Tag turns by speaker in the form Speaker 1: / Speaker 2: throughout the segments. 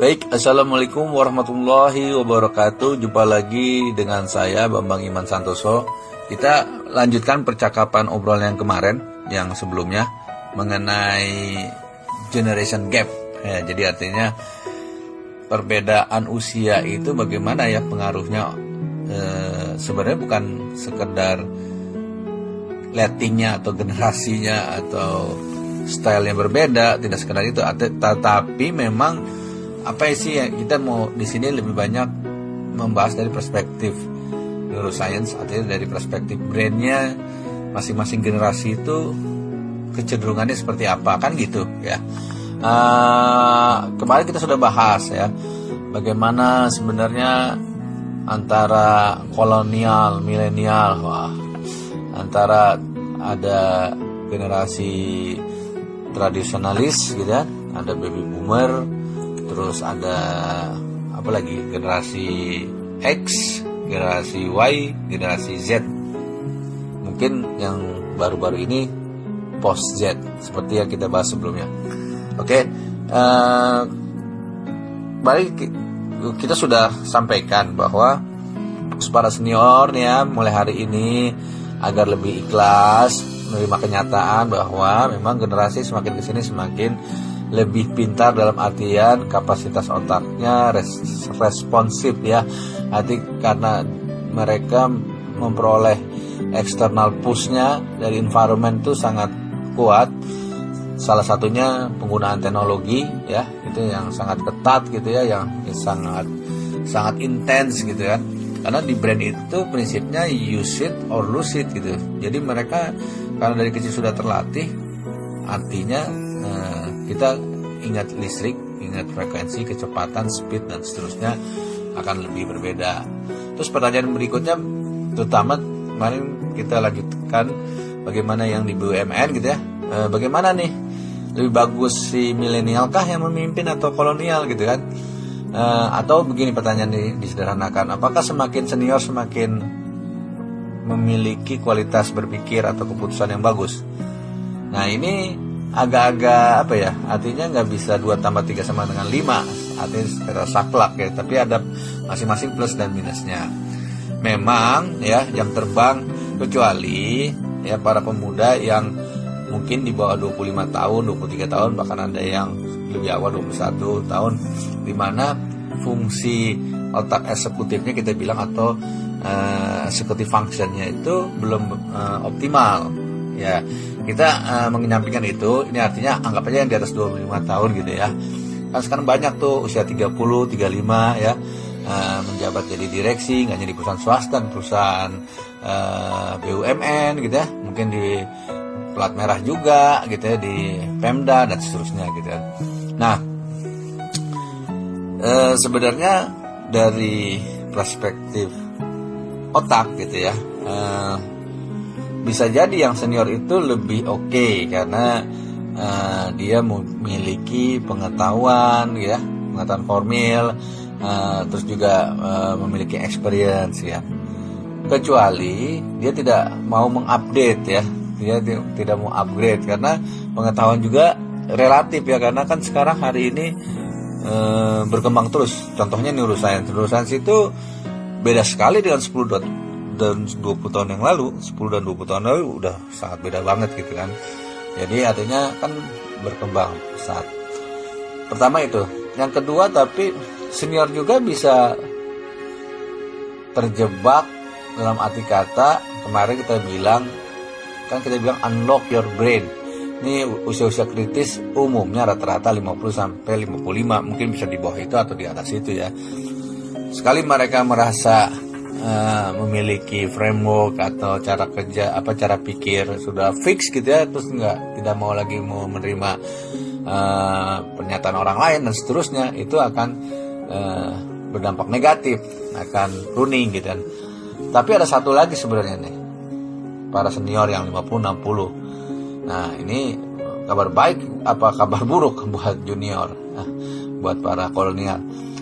Speaker 1: Baik, Assalamualaikum warahmatullahi wabarakatuh. Jumpa lagi dengan saya Bambang Iman Santoso. Kita lanjutkan percakapan obrolan yang kemarin Yang sebelumnya Mengenai generation gap. Ya, Jadi artinya Perbedaan usia itu bagaimana ya pengaruhnya e, Sebenarnya bukan sekedar Lettingnya atau generasinya Atau stylenya berbeda Tidak sekedar itu Tetapi memang apa sih ya kita mau di sini lebih banyak membahas dari perspektif neuroscience artinya dari perspektif brandnya masing-masing generasi itu kecenderungannya seperti apa kan gitu ya. Uh, kemarin kita sudah bahas ya bagaimana sebenarnya antara kolonial milenial wah antara ada generasi tradisionalis gitu ya ada baby boomer terus ada apa lagi generasi X generasi Y generasi Z mungkin yang baru-baru ini post Z seperti yang kita bahas sebelumnya oke okay. uh, eh, balik kita sudah sampaikan bahwa para senior nih ya mulai hari ini agar lebih ikhlas menerima kenyataan bahwa memang generasi semakin ke sini semakin lebih pintar dalam artian kapasitas otaknya res, responsif ya. Arti karena mereka memperoleh eksternal pushnya dari environment itu sangat kuat. Salah satunya penggunaan teknologi ya itu yang sangat ketat gitu ya yang sangat sangat intens gitu kan. Karena di brand itu prinsipnya use it or lose it gitu. Jadi mereka karena dari kecil sudah terlatih artinya eh, kita ingat listrik, ingat frekuensi, kecepatan, speed dan seterusnya akan lebih berbeda. Terus pertanyaan berikutnya terutama kemarin kita lanjutkan bagaimana yang di BUMN gitu ya. E, bagaimana nih lebih bagus si milenial kah yang memimpin atau kolonial gitu kan? E, atau begini pertanyaan di, disederhanakan, apakah semakin senior semakin memiliki kualitas berpikir atau keputusan yang bagus? Nah ini agak-agak apa ya artinya nggak bisa dua tambah tiga sama dengan lima. Artinya secara saklak ya tapi ada masing-masing plus dan minusnya. Memang ya jam terbang kecuali ya para pemuda yang mungkin di bawah 25 tahun 23 tahun bahkan ada yang lebih awal 21 tahun di mana fungsi otak eksekutifnya kita bilang atau uh, executive functionnya itu belum uh, optimal ya kita uh, itu ini artinya anggap aja yang di atas 25 tahun gitu ya. Kan sekarang banyak tuh usia 30 35 ya uh, menjabat jadi direksi nggak jadi perusahaan swasta perusahaan uh, eh, BUMN gitu ya. Mungkin di plat merah juga gitu ya di Pemda dan seterusnya gitu ya. Nah uh, sebenarnya dari perspektif otak gitu ya bisa jadi yang senior itu lebih oke okay, karena uh, dia memiliki pengetahuan ya pengetahuan formil uh, terus juga uh, memiliki experience ya. Kecuali dia tidak mau mengupdate ya. Dia tidak mau upgrade karena pengetahuan juga relatif ya. Karena kan sekarang hari ini e, berkembang terus. Contohnya neuroscience. Neuroscience itu beda sekali dengan 10 dan 20 tahun yang lalu 10 dan 20 tahun lalu udah sangat beda banget gitu kan. Jadi artinya kan berkembang saat pertama itu. Yang kedua tapi senior juga bisa terjebak dalam arti kata kemarin kita bilang kan kita bilang unlock your brain. Ini usia-usia kritis umumnya rata-rata 50 sampai 55 mungkin bisa di bawah itu atau di atas itu ya. Sekali mereka merasa uh, memiliki framework atau cara kerja apa cara pikir sudah fix gitu ya terus nggak tidak mau lagi mau menerima uh, pernyataan orang lain dan seterusnya itu akan uh, berdampak negatif akan runing gitu kan. Tapi ada satu lagi sebenarnya nih para senior yang 50 60 nah ini kabar baik apa kabar buruk buat junior nah, buat para kolonial.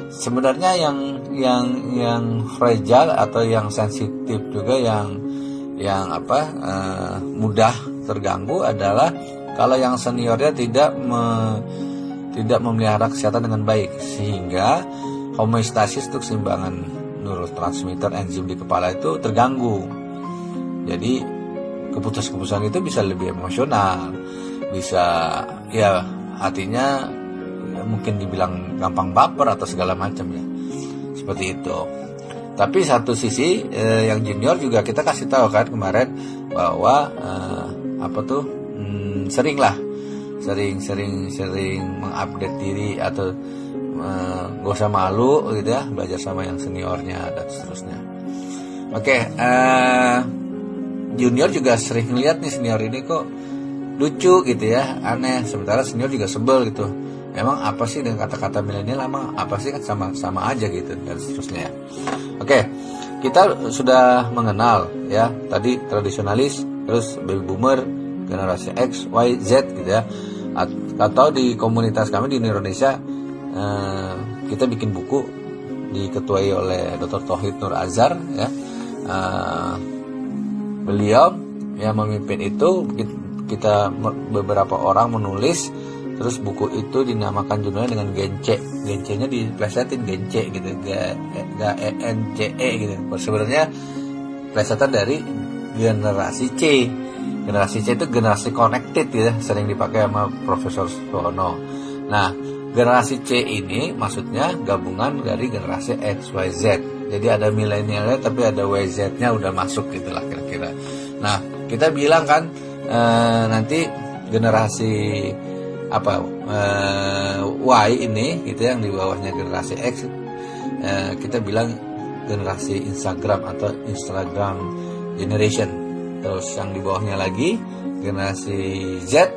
Speaker 1: Sebenarnya yang yang yang fragile atau yang sensitif juga yang yang apa uh, mudah terganggu adalah kalau yang seniornya tidak me, tidak memelihara kesehatan dengan baik sehingga homeostasis untuk keseimbangan neurotransmitter enzim di kepala itu terganggu. Jadi keputusan-keputusan itu bisa lebih emosional, bisa ya artinya ya, mungkin dibilang gampang baper atau segala macam ya. Seperti itu. Tapi satu sisi eh, yang junior juga kita kasih tahu kan kemarin bahwa eh, apa tuh hmm, sering lah sering sering mengupdate diri atau uh, gak usah malu gitu ya belajar sama yang seniornya dan seterusnya. Oke okay, uh, junior juga sering lihat nih senior ini kok lucu gitu ya aneh. Sementara senior juga sebel gitu emang apa sih dengan kata-kata milenial emang apa sih kan sama sama aja gitu dan seterusnya oke kita sudah mengenal ya tadi tradisionalis terus baby boomer generasi X, Y, Z gitu ya. Atau di komunitas kami di Indonesia eh, kita bikin buku diketuai oleh Dr. Tohid Nur Azhar ya. Eh, beliau yang memimpin itu kita beberapa orang menulis terus buku itu dinamakan judulnya dengan Gence Gence-nya diplesetin Gence gitu. G, G E N C E gitu. Sebenarnya plesetan dari generasi C. Generasi C itu generasi connected ya sering dipakai sama Profesor Sono nah generasi C ini maksudnya gabungan dari generasi X Y Z. Jadi ada milenialnya tapi ada YZ nya udah masuk gitu lah kira-kira. Nah kita bilang kan e, nanti generasi apa e, Y ini gitu yang di bawahnya generasi X e, kita bilang generasi Instagram atau Instagram generation terus yang di bawahnya lagi generasi Z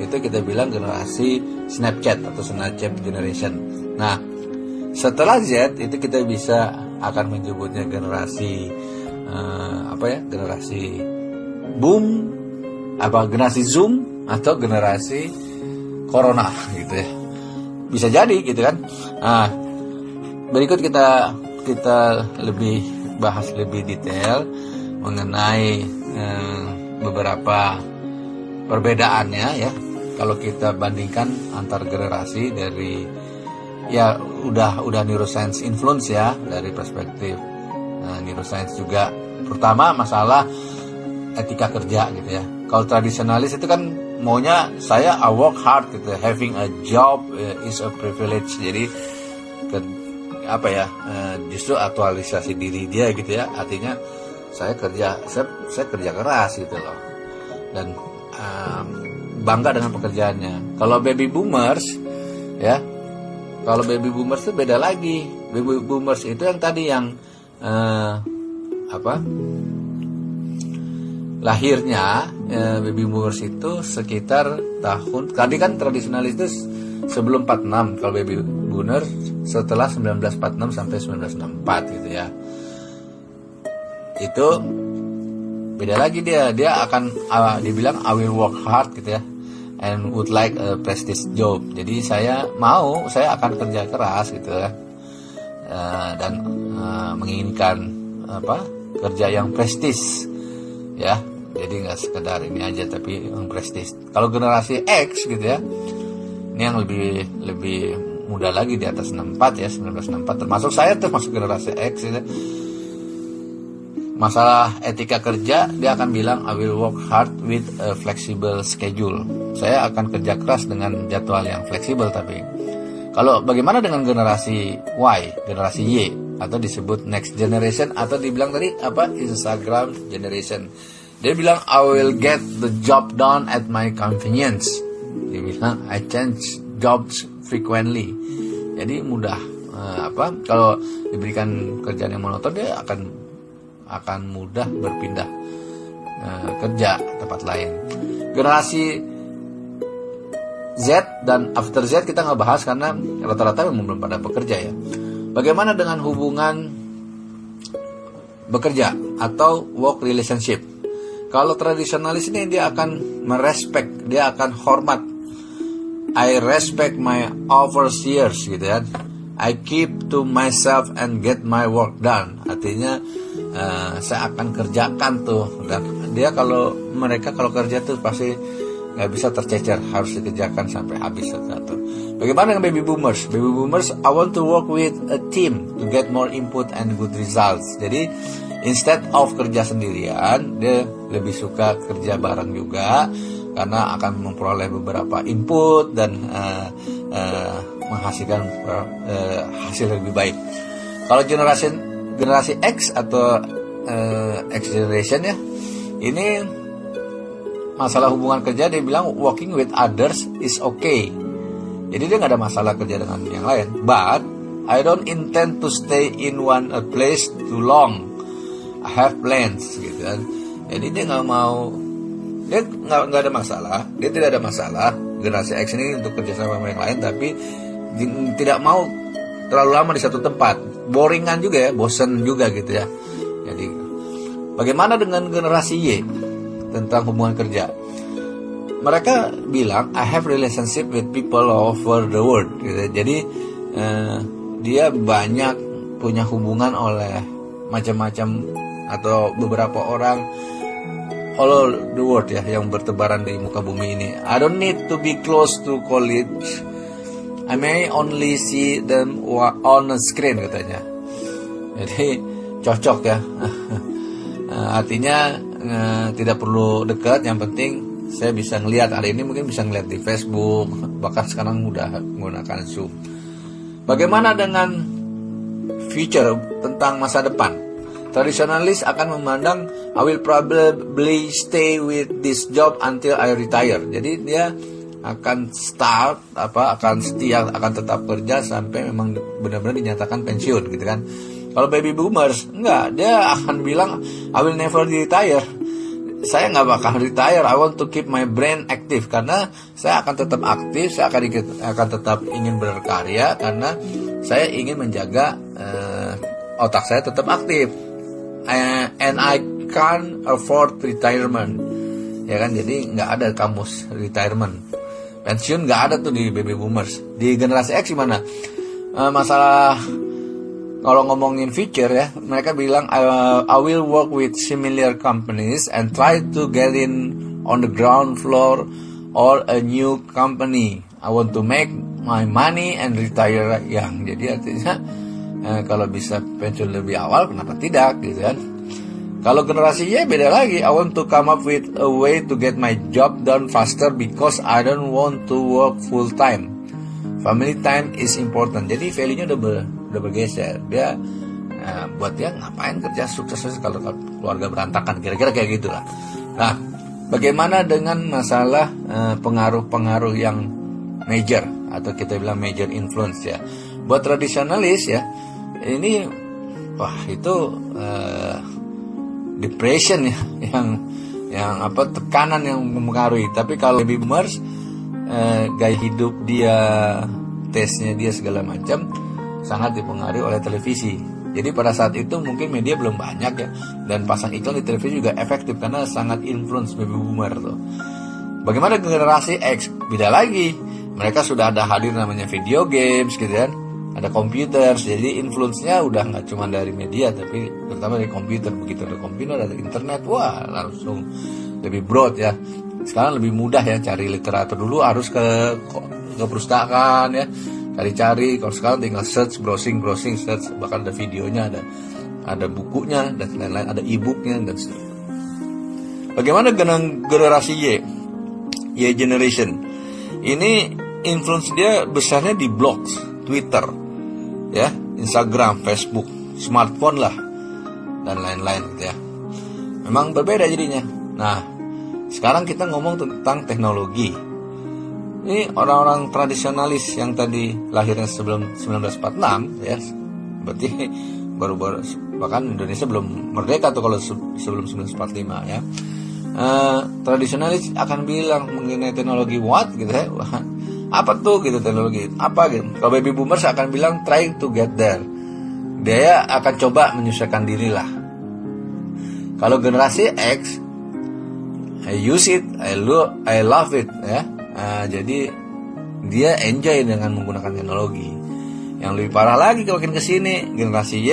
Speaker 1: itu kita bilang generasi Snapchat atau Snapchat generation. Nah, setelah Z itu kita bisa akan menyebutnya generasi uh, apa ya? Generasi boom apa generasi Zoom atau generasi Corona gitu ya. Bisa jadi gitu kan. Nah, berikut kita kita lebih bahas lebih detail mengenai eh, beberapa perbedaannya ya kalau kita bandingkan antar generasi dari ya udah udah neuroscience influence ya dari perspektif eh, neuroscience juga pertama masalah etika kerja gitu ya kalau tradisionalis itu kan maunya saya I work hard gitu. Having a job uh, is a privilege. Jadi ke, apa ya uh, justru aktualisasi diri dia gitu ya. Artinya saya kerja saya, saya kerja keras gitu loh. Dan um, bangga dengan pekerjaannya. Kalau baby boomers ya kalau baby boomers itu beda lagi. Baby boomers itu yang tadi yang uh, apa lahirnya uh, baby boomers itu sekitar tahun tadi kan tradisionalis itu sebelum 46 kalau baby boomers setelah 1946 sampai 1964 gitu ya. Itu beda lagi dia dia akan uh, dibilang I will work hard gitu ya and would like a prestige job. Jadi saya mau saya akan kerja keras gitu ya uh, dan uh, menginginkan apa kerja yang prestis ya jadi nggak sekedar ini aja tapi yang prestis. Kalau generasi X gitu ya ini yang lebih lebih muda lagi di atas 64 ya 1964 termasuk saya termasuk generasi X gitu. Masalah etika kerja dia akan bilang I will work hard with a flexible schedule. Saya akan kerja keras dengan jadwal yang fleksibel tapi kalau bagaimana dengan generasi Y generasi Y? Atau disebut next generation atau dibilang tadi apa Instagram generation dia bilang I will get the job done at my convenience dia bilang I change jobs frequently jadi mudah uh, apa kalau diberikan kerjaan yang monoton dia akan akan mudah berpindah e, kerja tempat lain. Generasi Z dan after Z kita nggak bahas karena rata-rata memang belum pada bekerja ya. Bagaimana dengan hubungan bekerja atau work relationship? Kalau tradisionalis ini dia akan merespek, dia akan hormat. I respect my overseers gitu ya. I keep to myself and get my work done. Artinya uh, saya akan kerjakan tuh dan dia kalau mereka kalau kerja tuh pasti nggak bisa tercecer harus dikerjakan sampai habis satu bagaimana dengan baby boomers baby boomers I want to work with a team to get more input and good results jadi instead of kerja sendirian dia lebih suka kerja bareng juga karena akan memperoleh beberapa input dan uh, uh, menghasilkan uh, hasil lebih baik. Kalau generasi generasi X atau uh, X generation ya, ini masalah hubungan kerja dia bilang working with others is okay. Jadi dia nggak ada masalah kerja dengan yang lain. But I don't intend to stay in one place too long. I have plans gitu kan. Jadi dia nggak mau dia nggak ada masalah dia tidak ada masalah generasi X ini untuk kerjasama sama yang lain tapi tidak mau terlalu lama di satu tempat boringan juga ya bosen juga gitu ya jadi bagaimana dengan generasi Y tentang hubungan kerja mereka bilang I have relationship with people all over the world gitu. jadi eh, dia banyak punya hubungan oleh macam-macam atau beberapa orang all the world ya yang bertebaran di muka bumi ini. I don't need to be close to college. I may only see them on a screen katanya. Jadi cocok ya. Artinya eh, tidak perlu dekat, yang penting saya bisa ngelihat hari ini mungkin bisa ngelihat di Facebook, bahkan sekarang udah menggunakan Zoom. Bagaimana dengan future tentang masa depan? Tradisionalis akan memandang I will probably stay with this job until I retire. Jadi dia akan start apa akan setia akan tetap kerja sampai memang benar-benar dinyatakan pensiun gitu kan. Kalau baby boomers enggak, dia akan bilang I will never retire. Saya nggak bakal retire. I want to keep my brain active karena saya akan tetap aktif, saya akan akan tetap ingin berkarya karena saya ingin menjaga uh, otak saya tetap aktif and I can't afford retirement. Ya kan? Jadi nggak ada kamus retirement. Pensiun nggak ada tuh di baby boomers. Di generasi X gimana? Uh, masalah kalau ngomongin future ya mereka bilang I, I will work with similar companies and try to get in on the ground floor or a new company. I want to make my money and retire young. Jadi artinya eh, kalau bisa pensiun lebih awal kenapa tidak gitu kan? Kalau generasi Y beda lagi. I want to come up with a way to get my job done faster because I don't want to work full time. Family time is important. Jadi value-nya udah, ber, udah bergeser. Dia uh, buat dia ngapain kerja sukses kalau keluarga berantakan? Kira-kira kayak gitulah. Nah bagaimana dengan masalah uh, pengaruh-pengaruh yang major? Atau kita bilang major influence ya. Buat tradisionalis ya ini wah itu uh, depression ya yang yang apa tekanan yang mempengaruhi. Tapi kalau baby boomers uh, gaya hidup dia tesnya dia segala macam sangat dipengaruhi oleh televisi. Jadi pada saat itu mungkin media belum banyak ya dan pasang iklan di televisi juga efektif karena sangat influence baby boomer tuh. Bagaimana generasi X? Beda lagi. Mereka sudah ada hadir namanya video games gitu kan ada komputer jadi influence-nya udah nggak cuma dari media tapi terutama dari komputer. Begitu ada komputer ada internet wah langsung lebih broad ya. Sekarang lebih mudah ya cari literatur dulu harus ke ke perpustakaan ya. Cari-cari kalau sekarang tinggal search browsing browsing search bahkan ada videonya ada ada bukunya dan lain-lain ada e-booknya dan seterusnya. Bagaimana dengan generasi Y? Y generation. Ini influence dia besarnya di blogs Twitter ya Instagram, Facebook, smartphone lah dan lain-lain gitu ya. Memang berbeda jadinya. Nah, sekarang kita ngomong tentang teknologi. Ini orang-orang tradisionalis yang tadi lahirnya sebelum 1946 ya. Berarti baru-baru bahkan Indonesia belum merdeka tuh kalau sebelum 1945 ya. Uh, tradisionalis akan bilang mengenai teknologi what gitu ya apa tuh gitu teknologi? Apa gitu? Kalau baby boomers akan bilang trying to get there. Dia akan coba menyesuaikan diri lah. Kalau generasi X I use it I lo I love it ya. Nah, jadi dia enjoy dengan menggunakan teknologi. Yang lebih parah lagi kalau makin ke sini generasi Y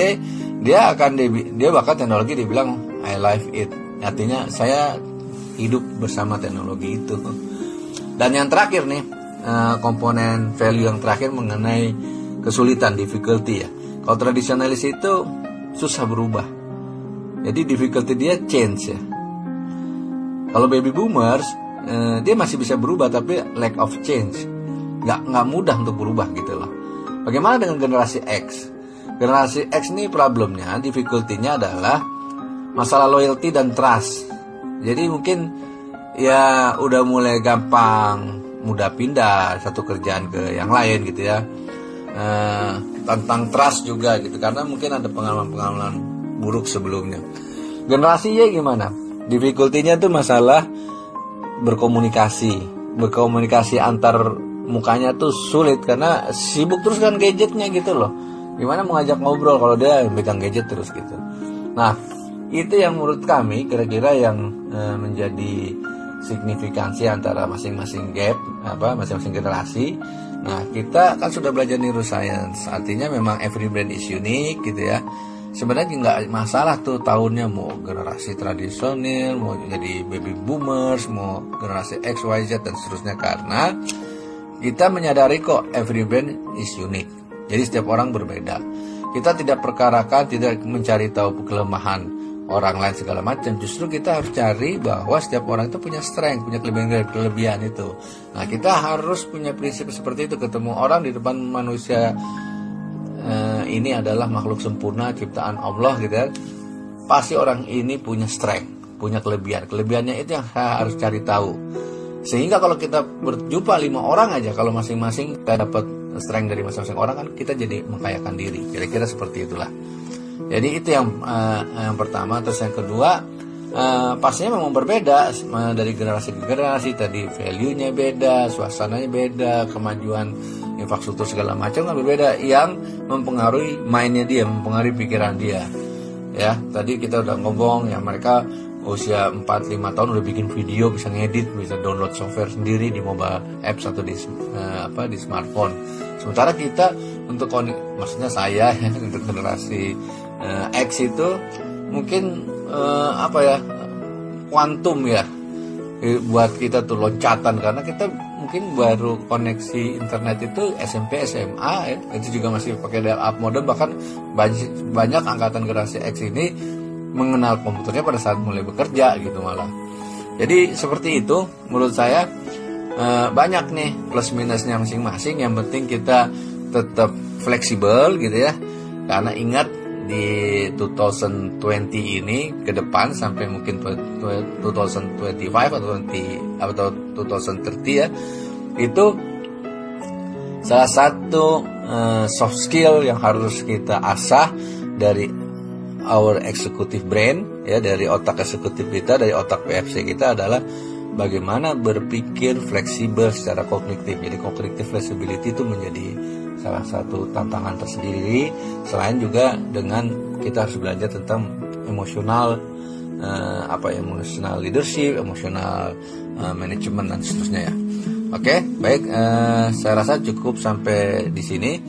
Speaker 1: dia akan dia bakal teknologi dibilang I love it. Artinya saya hidup bersama teknologi itu. Dan yang terakhir nih uh, komponen value yang terakhir mengenai kesulitan difficulty ya. Kalau tradisionalis itu susah berubah. Jadi difficulty dia change ya. Kalau baby boomers uh, dia masih bisa berubah tapi lack of change. Nggak nggak mudah untuk berubah gitu loh. Bagaimana dengan generasi X? Generasi X ini problemnya, difficulty-nya adalah masalah loyalty dan trust. Jadi mungkin ya udah mulai gampang mudah pindah satu kerjaan ke yang lain gitu ya. E, tentang trust juga gitu karena mungkin ada pengalaman-pengalaman buruk sebelumnya. Generasi Y gimana? Difficulty-nya tuh masalah berkomunikasi. Berkomunikasi antar mukanya tuh sulit karena sibuk terus kan gadgetnya gitu loh gimana mau ngajak ngobrol kalau dia pegang gadget terus gitu nah itu yang menurut kami kira-kira yang e, menjadi signifikansi antara masing-masing gap apa masing-masing generasi. Nah kita kan sudah belajar neuroscience artinya memang every brand is unique gitu ya. Sebenarnya nggak masalah tuh tahunnya mau generasi tradisional mau jadi baby boomers mau generasi X Y Z dan seterusnya karena kita menyadari kok every brand is unique. Jadi setiap orang berbeda. Kita tidak perkarakan, tidak mencari tahu kelemahan orang lain segala macam. Justru kita harus cari bahwa setiap orang itu punya strength, punya kelebihan-kelebihan itu. Nah, kita harus punya prinsip seperti itu. Ketemu orang di depan manusia eh, ini adalah makhluk sempurna ciptaan Allah gitu ya. Pasti orang ini punya strength, punya kelebihan. Kelebihannya itu yang harus cari tahu. Sehingga kalau kita berjumpa lima orang aja, kalau masing-masing kita dapat strength dari masing-masing orang kan kita jadi mengkayakan diri kira-kira seperti itulah jadi itu yang uh, yang pertama. Terus yang kedua uh, pastinya memang berbeda. Uh, dari generasi ke generasi tadi value-nya beda suasananya beda kemajuan infrastruktur segala macam kan berbeda. Yang mempengaruhi mainnya dia mempengaruhi pikiran dia. Ya tadi kita udah ngomong ya mereka usia 4-5 tahun udah bikin video bisa ngedit bisa download software sendiri di mobile apps atau di uh, apa di smartphone. Sementara kita untuk maksudnya saya ya, untuk generasi uh, X itu mungkin uh, apa ya kuantum ya buat kita tuh loncatan karena kita mungkin baru koneksi internet itu SMP SMA ya. itu juga masih pakai dial up modem bahkan banyak, angkatan generasi X ini mengenal komputernya pada saat mulai bekerja gitu malah. Jadi seperti itu menurut saya e, banyak nih plus minusnya masing-masing. Yang penting kita tetap fleksibel gitu ya. Karena ingat di 2020 ini ke depan sampai mungkin 2025 atau 20 atau 2030 ya itu salah satu uh, soft skill yang harus kita asah dari our executive brain ya dari otak eksekutif kita dari otak PFC kita adalah bagaimana berpikir fleksibel secara kognitif. Jadi kognitif flexibility itu menjadi salah satu tantangan tersendiri. Selain juga dengan kita harus belajar tentang emosional uh, apa emosional leadership, emosional uh, management dan seterusnya ya. Oke, baik. Uh, saya rasa cukup sampai di sini.